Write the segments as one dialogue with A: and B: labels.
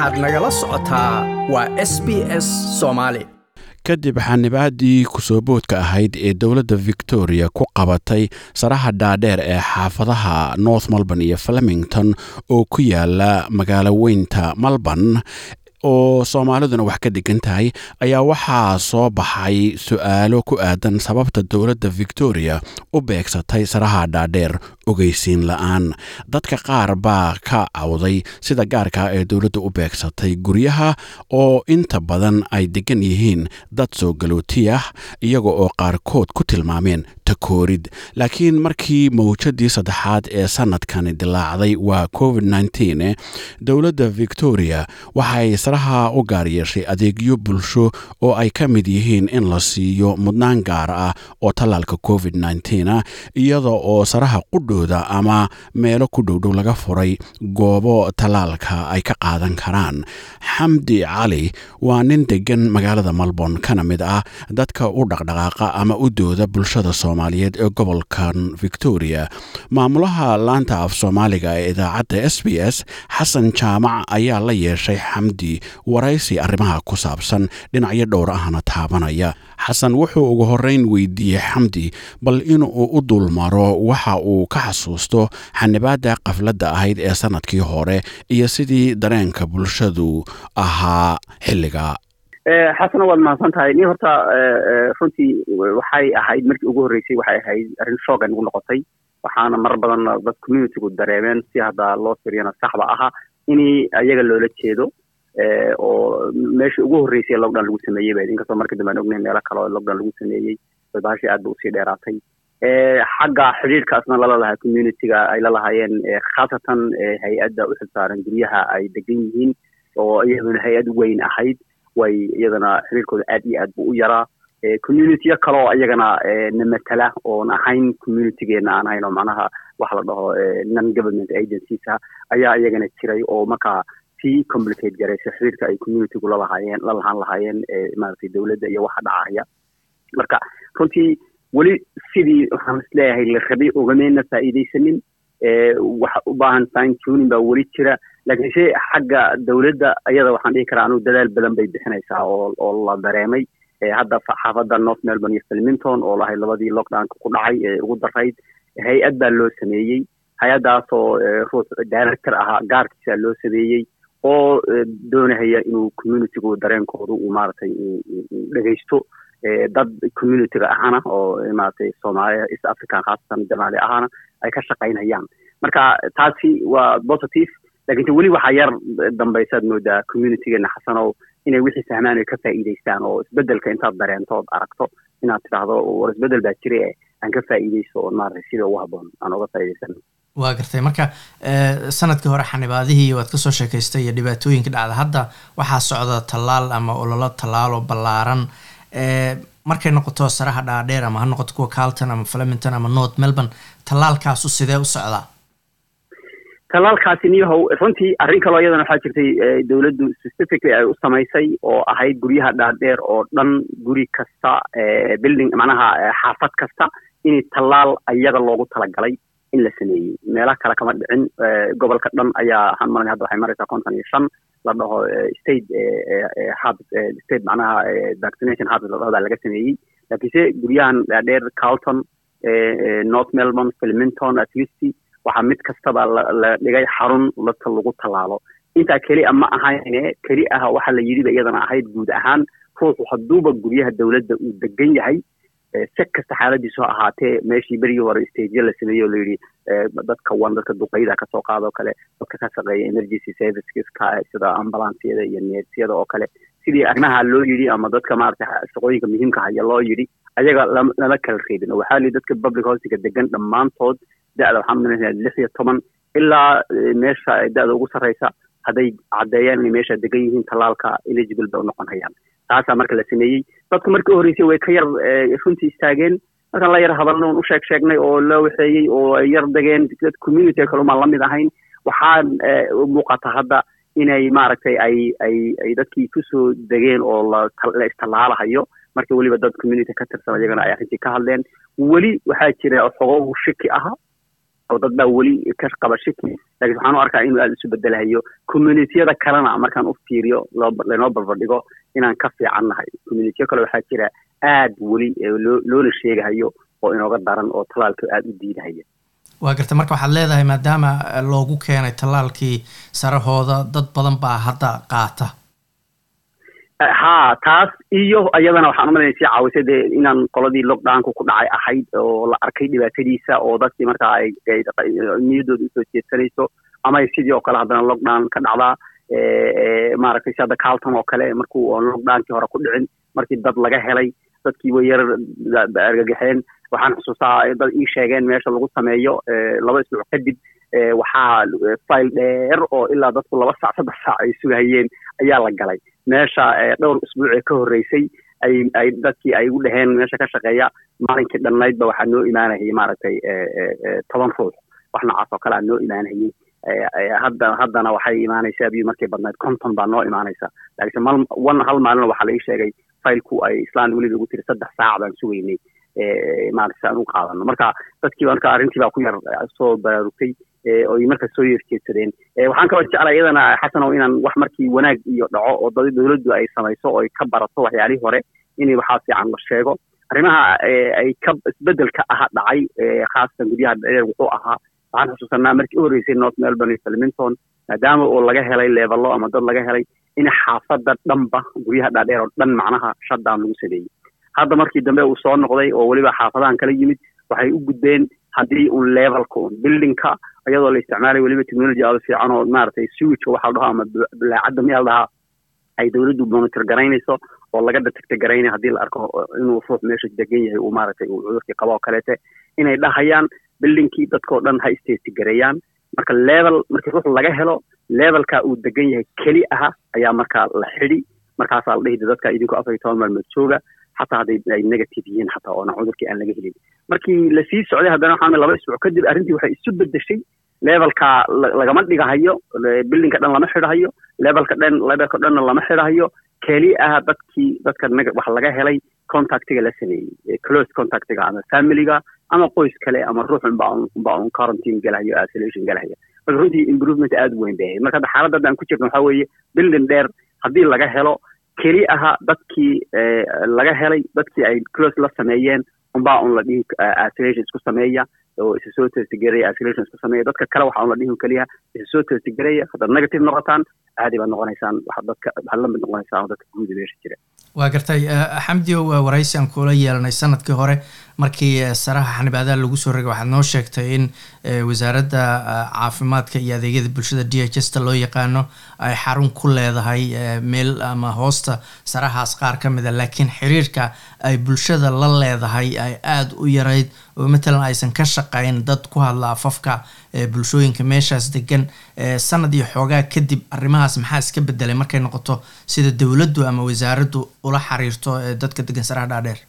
A: waxaad nagala socotaa waa s b s soomaali
B: kadib xanibaadii ku soo boodka ahayd ee dowladda victoria ku qabatay saraha dhaadheer ee xaafadaha north melbourne iyo flemington oo ku yaalla magaalo weynta melbourne oo soomaaliduna wax ka degan tahay ayaa waxaa soo baxay su'aalo ku aadan sababta dowladda victoria u beegsatay saraha dhaadheer ogeysiin la'aan. Dadka qaar baa ka cawday sida gaarka ee dowladda u beegsatay guryaha oo inta badan ay degan yihiin dad soo galootiyah iyaga oo qaarkood ku tilmaameen takoorid. Laakiin markii mawjadii saddexaad ee sanadkani dilaacday waa covid dowladda victoria waxay saraha u gaar yeeshay adeegyo bulsho oo ay ka mid yihiin in la siiyo mudnaan gaar ah oo tallaalka covid nteen iyada oo saraha qudhooda ama meelo ku dhowdhow laga furay goobo tallaalka ay ka qaadan karaan. Xamdi cali waa nin degan magaalada melbourne kana mid ah dadka u dhaqdhaqaaqa ama u dooda bulshada soomaaliyeed ee gobolkan victoria. Maamulaha laanta af soomaaliga ee idaacadda s b s xasan jaamac ayaa la yeeshay xamdi waraysi arrimaha ku saabsan dhinacyo dhowr ahna taabanaya. Xasan wuxuu ugu horreyn weydiiyey xamdi bal inuu u dulmaro waxa uu ka xasuusto xanibaadda qafladda ahayd ee sannadkii hore iyo sidii dareenka bulshadu ahaa xilliga.
C: Xasana waad mahadsan tahay ni horta runtii waxay ahayd markii ugu horreysay waxay ahayd arrin shooga nagu noqotay. Waxaana mar badan dad communitygu dareemeen si hadda loo firiyana saxba aha in ayaga loola jeedo oo meeshii ugu horreysay lockdown lagu sameeyey ba inkastoo markii dambe aan ognahay meelo kale oo lockdown lagu sameeyey baashii aad ba u sii dheeraatay. Xagga xidhiirkaasna lala lahaa communityga ay la lahaayeen khaasatan hay'adda u xilsaaran guryaha ay degan yihiin oo iyaduna hay'ad weyn ahayd way iyadana xiriirkooda aad iyo aad bu u yaraa. Communityo kale oo iyagana na matala oon ahayn communitygeena aan ahayn oo macnaha waxa la dhaho non government agencies ayaa iyagana jiray oo markaa sii complicate garaysa xiriirka ay communitygu lalahaayeen la lahaan lahaayeen maaragtay dowladda iyo waxa dhacaya. Marka runtii weli sidii waxaan is leeyahay la rabay ogameena faa'iidaysanin waxa u baahan fine tuning baa weli jira. Laakiin se xagga dowladda ayada waxaan dhihi karaa anuu dadaal badan bay bixinaysaa oo oo la dareemay. Hadda xaafadda north melbourne iyo filmington oo lahayd labadii lockdownka ku dhacay ee ugu darayd hay'ad baa loo sameeyey. Hay'addaasoo ruux director ahaa gaarkiisa loo sameeyey oo doonahaya inuu communitygu dareenkoodu uu maaragtay dhegaysto dad communityga ahana oo maaragtay soomaaliya east african khaasatan jamaali ahana ay ka shaqaynayaan. Marka taasi waa positive. Lakiinse weli waxaa yar dambaysaad moodaa communitygeena xasanow inay wixii fahmaan ay ka faa'iidaystaan oo isbeddelka intaad dareento ood aragto inaad tidhaahdo war isbeddel baa jira e aan ka faa'iidaysto oon maaragtay sida ugu habboon aan uga faa'iidaysano
D: waa gartay. Marka sannadkii hore xanibaadihii waad ka soo sheekaystay iyo dhibaatooyinka dhacda hadda waxaa socda tallaal ama ololo tallaal oo ballaaran. Markay noqoto saraha dhaadheer ama ha noqoto kuwa carlton ama flemington ama north melbourne tallaalkaasu sidee u socdaa?
C: Tallaalkaasi niyahow runtii arrin kaloo iyadana waxaa jirtay dowladdu specifically ay u samaysay oo ahayd guryaha dhaadheer oo dhan guri kasta building macnaha xaafad kasta in tallaal iyaga loogu talagalay in la sameeyey. Meelaha kale kama dhicin gobolka dhan ayaa waxaan malanay hadda waxay maraysaa konton iyo shan la dhaho state hub state macnaha vaccination hub la dhaho baa laga sameeyey. Laakiinse guryahan dhaadheer carlton north melbourne filmington at least waxaa mid kastaba la dhigay xarun lagu tallaalo. Intaa keli a ma ahayne keli ah waxa la yidhi ba iyadana ahayd guud ahaan ruuxu hadduuba guryaha dowladda uu degan yahay si kasta xaaladiisu ha ahaatee meeshii berigii hore stageya la sameeyey oo layidhi dadka wan dadka duqeyda ka soo qaado kale dadka ka shaqeeya emergency serviceska sida ambulanceyada iyo neersiyada oo kale. Sidii arrimaha loo yidhi ama dadka maaragtay shaqooyinka muhiimka haya loo yidhi ayaga lama kala reebin oo waxaa lihi dadka public housinga degan dhammaantood da-da waxaan malinaya lix iyo toban ilaa meesha da-da ugu sarreysa hadday caddeeyaan inay meesha degan yihiin tallaalka eligible bay u noqon hayaan taasaa marka la sameeyey. Dadku markii u horreysay way ka yar runtii istaageen. Markaan la yar hadalna un u sheeg sheegnay oo la waxeeyey oo ay yar degeen. Dad community kalumaan la mid ahayn. Waxaan muuqata hadda inay maaragtay ay ay ay dadkii ku soo degeen oo la la istallaalahayo. Marka weliba dad community ka tirsan iyagana ay arrintii ka hadleen. Weli waxaa jira xogow shiki aha oo dad baa weli ka qaba shiki laakiin waxaan u arkaa inuu aada isu bedelahayo communitiyada kalena markaan u fiiriyo lanoo barbardhigo inaan ka fiican nahay. Communitiyo kale waxaa jira aad weli loona sheegahayo oo inooga daran oo tallaalka aada u diidahaya
D: waa garta marka waxaad leedahay maadaama loogu keenay tallaalkii sarahooda dad badan baa hadda qaata
C: ha taas iyo iyadana waxaan umalanaya sii caawisay dee inaan qoladii lockdownka ku dhacay ahayd oo la arkay dhibaatadiisa oo dadkii markaa ay niyadooda u soo jeedsanayso ama sidii oo kale haddana lockdown ka dhacdaa maaragtay si carlton oo kale markuu oon lockdownkii hore ku dhicin markii dad laga helay dadkii way yar argagaxeen. Waxaan xusuustaa dad ii sheegeen meesha lagu sameeyo laba isbuuc kadib waxaa file dheer oo ilaa dadku laba saac saddex saac ay sugahayeen ayaa la galay meesha dhowr isbuucee ka horreysay ay dadkii ay u dhaheen meesha ka shaqeeya maalinkii dhannaydba waxaa noo imaanayay maaragtay toban ruux wax noocaas oo kale aa noo imaanayay. Hadda haddana waxay imaanaysaa abiyu markay badnayd. konton baa noo imaanaysa laakiinse mal one hal maalina waxaa la ii sheegay failku ay islaan weliba ugu tiri saddex saac baan sugaynay. Maaragtay aan u qaadano. Marka dadkii marka arrintii baa ku yar soo baraarugtay oy marka soo yerjeedsadeen waxaan kaloo jeclaa iyadana xasanow inaan wax markii wanaag iyo dhaco oo dowladdu ay samayso oo ay ka barato waxyaalihii hore in waxaa fiican la sheego. Arrimaha ay ka isbeddelka aha dhacay khaasatan guryaha dheer wuxuu ahaa waxaan xusuusanaa markii u horreysay north melbourne iyo flemington maadaama oo laga helay leebalo ama dad laga helay in xaafadda dhanba guryaha dhaadheer oo dhan macnaha shutdown lagu sameeyey. Hadda markii dambe uu soo noqday oo weliba xaafadahan kala yimid waxay u gudbeen haddii un levelka un buildingka iyadoo la isticmaalay weliba technology aada fiican oo maaragtay switchka waxa la dhaho ama bulaacadda miyaa dhahaa ay dowladdu monitor garaynayso oo laga detecta garaynay haddii la arko inuu ruux meesha degan yahay uu maaragtay uu cudurkii qabo oo kaleete. Inay dhahayaan buildingkii dadkao dhan ha istesti gareeyaan. Marka level markii ruux laga helo levelka uu degan yahay keli aha ayaa markaa la xidhi. Markaasaa la dhihi dadka idinku afar iyo toban maalmood jooga xataa hadday ay negative yihiin xataa oona cudurkii aan laga helin markii la sii socday haddana waxaa laba isbuuc kadib arrintii waxay isu bedeshay levelka lagama dhigahayo buildingka dhan lama xidhahayo levelka dhan levelka dhanna lama xidhahayo. Keli ah dadkii dadka wax laga helay contactiga la sameeyey close contactiga ama familiga ama qoys kale ama ruux unbaa un quarantine galahayo isolation galahaya marka runtii improvement aada weyn bay marka hadda xaaladda hadda aan ku jirno waxaa weeye building dheer haddii laga helo keli aha dadkii laga helay dadkii ay close la sameeyeen unbaa un la dhihi isolation isku sameeya oo isa soo testigareya isolation isku sameeya. Dadka kale waxaa un la dhihi keliya isa soo testigareya haddaad negative noqotaan caadi baad noqonaysaan waxaad dadka waxaad la mid noqonaysaan dadka guuda meesha jira
D: waa gartay xamdio waraysi aan kula yeelanay sannadkii hore markii saraha xanibaadaha lagu soo rogay waxaad noo sheegtay in wasaaradda caafimaadka iyo adeegyada bulshada d h s ta loo yaqaano ay xarun ku leedahay meel ama hoosta sarahaas qaar ka mid a laakiin xiriirka ay bulshada la leedahay ay aada u yarayd oo matalan aysan ka shaqayn dad ku hadla afafka bulshooyinka meeshaas degan sanad iyo xoogaa kadib arrimahaas maxaa iska bedelay markay noqoto sida dowladdu ama wasaaraddu ula xiriirto dadka degan saraha dhaadheer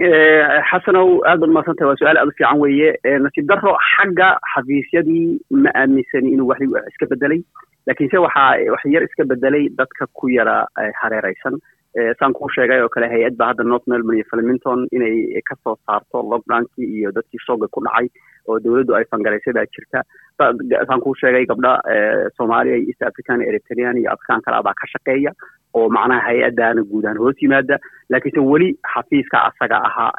C: xasanow aad baad umaadsantahay waa su'aal aada u fiican weeye. Nasiib daro xagga xafiisyadii ma aaminsani inuu wax iska bedelay laakiinse waxaa wax yar iska bedelay dadka ku yara hareeraysan. Saan kuu sheegay oo kale hay'ad baa hadda north melbourne iyo flemington inay ka soo saarto lockdownkii iyo dadkii shooga ku dhacay oo dowladdu ay fangaraysay baa jirta. Saan kuu sheegay gabdha soomaaliya iyo east african eritrean iyo afrikaan kale baa ka shaqeeya oo macnaha hay'addaana guud ahaan hoos yimaada laakiinse weli xafiiska asaga ahaa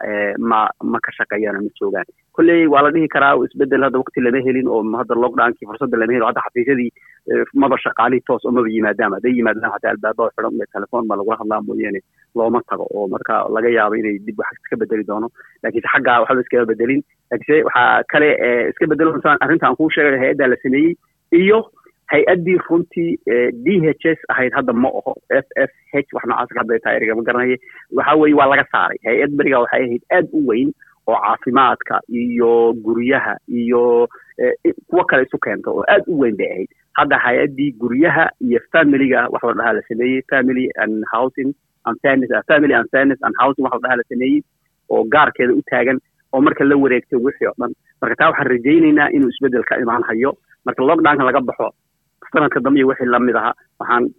C: ma ma ka shaqeeyana ma joogaan. Kolley waa la dhihi karaa isbeddel hadda waqti lama helin oo hadda lockdownkii fursadda lama helin hadda xafiisyadii maba shaqaalii toos oo maba yimaadaan hadday yimaadaan xataa albaabada xiran iyo telefoon baa lagula hadlaa mooyaane looma tago oo marka laga yaabo inay dib wax iska bedeli doono. Laakiinse xaggaa waxba iskama bedelin laakiinse waxaa kale iska bedelo arrinta aan kuu sheegay hay'addaa la sameeyey iyo hay'addii runtii d h s ahayd hadda ma oho f f h wax noocaas ka hadlay tahay erigama garanaye. Waxa weeye waa laga saaray. Hay'ad beriga waxay ahayd aad u weyn oo caafimaadka iyo guryaha iyo kuwo kale isu keento oo aad u weyn bay ahayd. Hadda hay'addii guryaha iyo familiga wax la dhahaa la sameeyey. Family and housing fairness family and fairness and housing wax dhahaa la sameeyey oo gaarkeeda u taagan oo marka la wareegtay wixii oo dhan. Marka taa waxaan rajaynaynaa inuu isbeddel ka imaan hayo. Marka lockdownka laga baxo sanadka dambe iyo wixii la mid ahaa waxaan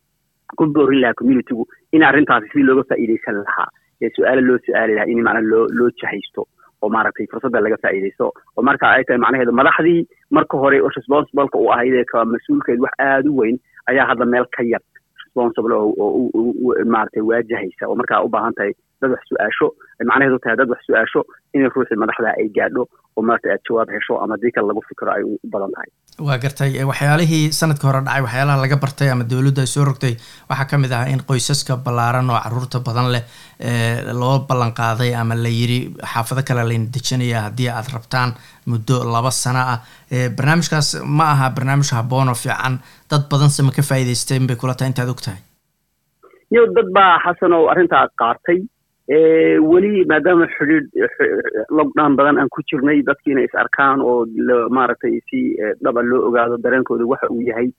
C: ku boorin lahaa communitygu in arrintaasi sidii looga faa'iidaysan lahaa. Ee su'aalo loo su'aali lahaa in macnaa loo loo jahaysto oo maaragtay fursadda laga faa'iidaysto oo marka ay tahay macnaheedu madaxdii marka hore responsibleka u ahayd ee mas'uulkeed wax aada u weyn ayaa hadda meel ka yar responsible oo maaragtay waajahaysa oo markaa u baahan tahay dad wax su'aasho macnaheedu tahay dad wax su'aasho inay ruuxii madaxda ay gaadho oo maaragtay aad jawaab hesho ama dii kale lagu fikiro ay u badan tahay.
D: Waa gartay waxyaalihii sanadka hore dhacay waxyaalaha laga bartay ama dowladdu ay soo rogtay waxaa ka mid ah in qoysaska ballaaran oo carruurta badan leh loo ballan qaaday ama la yiri xaafado kale layna dejinaya haddii aad rabtaan muddo laba sano ah. Barnaamijkaas ma aha barnaamij habboon oo fiican. Dad badanse ma ka faa'iidaysteen bay kula tahay intaad og tahay
C: iyo dad baa xasan oo arrintaa qaatay weli maadaama xidhiidh lockdown badan aan ku jirnay dadki inay is arkaan oo maaragtay si dhaba loo ogaado dareenkooda waxa uu yahay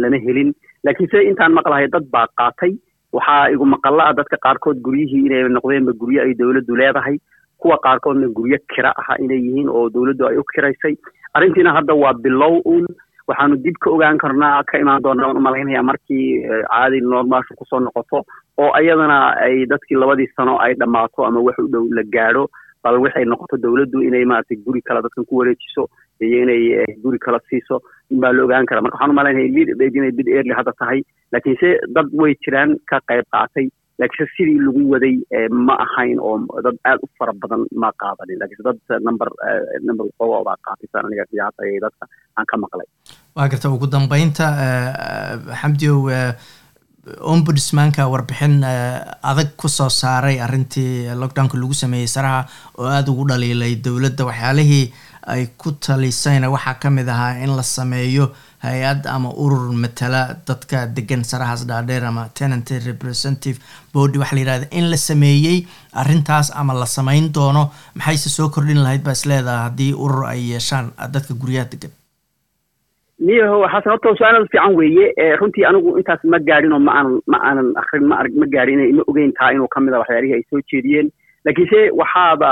C: lama helin. Laakiin se intaan maqlahay dad baa qaatay. Waxaa igu maqalla ah dadka qaarkood guryihii inay noqdeenba guryo ay dowladdu leedahay. Kuwa qaarkoodna guryo kira aha inay yihiin oo dowladdu ay u kiraysay. Arrintiina hadda waa bilow uun waxaanu dib ka ogaan karnaa ka imaan doonaa aan u malaynaya markii caadi normalsha ku soo noqoto oo ayadana ay dadkii labadii sano ay dhammaato ama wax u dhow la gaadho bal waxay noqoto dowladdu inay maaragtay guri kale dadkan ku wareejiso iyo inay guri kale siiso baa la ogaan karaa. Marka waxaan u malaynaya inay bid early hadda tahay laakiinse dad way jiraan ka qayb qaatay laakiinse sidii lagu waday ma ahayn oo dad aad u fara badan ma qaadanin. Laakiinse dad number number qobo baa qaatay saan aniga qiyaasa ee dadka aan ka maqlay
D: waa garta ugu dambeynta xamdiow ombudsmanka warbixin adag ku soo saaray arrintii lockdownka lagu sameeyey saraha oo aada ugu dhaliilay dowladda. Waxyaalihii ay ku talisayna waxaa ka mid ahaa in la sameeyo hay'ad ama urur matala dadka degan sarahaas dhaadheer ama tenant representative body waxaa la yihahda in la sameeyey arrintaas ama la samayn doono. Maxayse soo kordhin lahayd baa is leedaha haddii urur ay yeeshaan dadka guryaha degan
C: niyaho xasan horta su'aal fiican weeye. Runtii anigu intaas ma gaadhin oo ma aanan ma aanan akrin ma arg ma gaadhin ma ogeyn taa inuu ka mid a waxyaalihii ay soo jeediyeen. Laakiinse waxaaba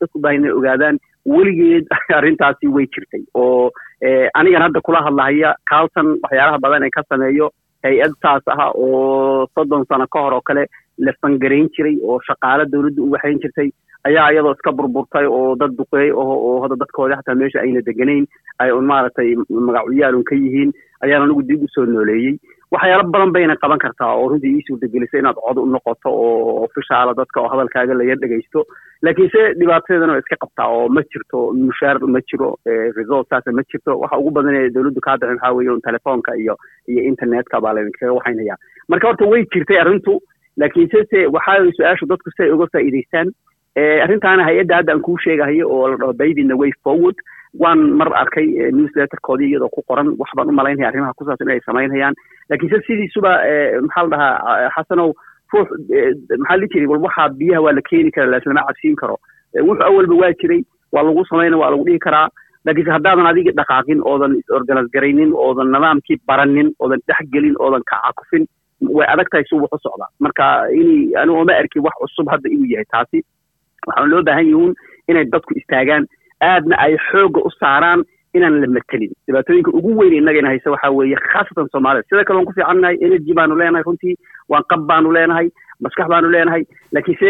C: dadku baa inay ogaadaan weligeed arrintaasi way jirtay. Oo anigan hadda kula hadlahaya carlton waxyaalaha badan ee ka sameeyo hay'ad taas ah oo soddon sano ka hor oo kale la fangarayn jiray oo shaqaale dowladda u waxayn jirtay ayaa iyadoo iska burburtay oo dad duqeey oo oo hadda dadkoodi xataa meesha ayna deganayn ay un maaragtay magacyaalun ka yihiin ayaan anigu dib u soo nooleeyey. Waxyaalo badan bayna qaban kartaa oo runtii ii suurtagelisay inaad cod u noqoto oo ofishaala dadka oo hadalkaaga laga dhegaysto laakiinse dhibaatadeedana waa iska qabtaa oo ma jirto mushaar ma jiro result saasa ma jirto. Waxa ugu badan ee dowladdu kaa bixin waxaa weeye un telefoonka iyo iyo internetka baa laydinkaga waxaynaya. Marka horta way jirtay arrintu laakiinse se waxaa su'aashu dadku si uga faa'iidaystaan arrintaana hay'adda hadda aan kuu sheegahayo oo la dhaho baby the way forward. Waan mar arkay newsletterkoodii iyadoo ku qoran wax baan u malaynaya arrimaha ku saabsan inay samaynayaan laakiinse sidiisuba maxaa la dhahaa xasanow ruux maxaa la jiray? Waxaa biyaha waa la keeni kara laaslama cabsiin karo. Wuxuu awalba waa jiray waa lagu samayna waa lagu dhihi karaa. Laakiinse haddaadan adiga dhaqaaqin oodan is-organise garaynin oodan nidaamkii baranin oodan dhexgelin oodan kacakufin way adag tahay si wax u socdaa marka inay anigu oma arkin wax cusub hadda inuu yahay taasi waxaan loo baahan yihiin inay dadku istaagaan. Aadna ay xoogga u saaraan inaan la matelin dhibaatooyinka ugu weyn innagana hayse waxaa weeye khaasatan soomaalida sida kale waan ku fiicannahay energy baanu leenahay runtii waan qab baanu leenahay maskax baanu leenahay. Laakiinse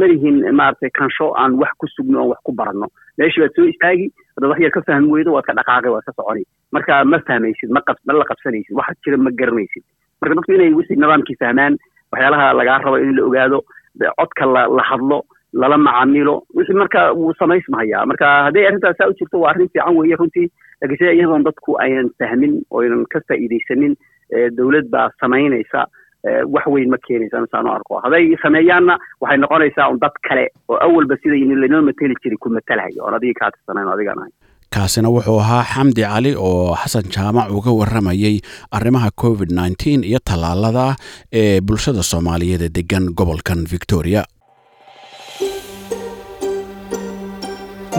C: malihin maaragtay kansho aan wax ku sugno oon wax ku baranno. Meeshii baad soo istaagi haddaad wax yar ka fahmi weydo waad ka dhaqaaqay waad ka soconi. Marka ma fahmaysid ma qab la qabsanaysid waxa jira ma garanaysid. Marka dadku inay wixii nidaamkii fahmaan waxyaalaha lagaa rabo in la ogaado codka la la hadlo lala macaamilo. Wixii marka wuu samaysmahayaa marka hadday arrintaas saa u jirto waa arrin fiican weeye runtii. Laakiinse iyadoon dadku aynan fahmin oo aynan ka faa'iidaysanin dowlad baa samaynaysa wax weyn ma keenaysa saan u arko. Hadday sameeyaanna waxay noqonaysaa un dad kale oo awalba siday lanoo mateli jiray ku matalahayo oon adiga kaa tirsanayn o
B: kaasina wuxuu ahaa xamdi cali oo xasan jaamac uga warramayay arrimaha covid iyo tallaalada ee bulshada soomaaliyeed ee degan gobolkan victoria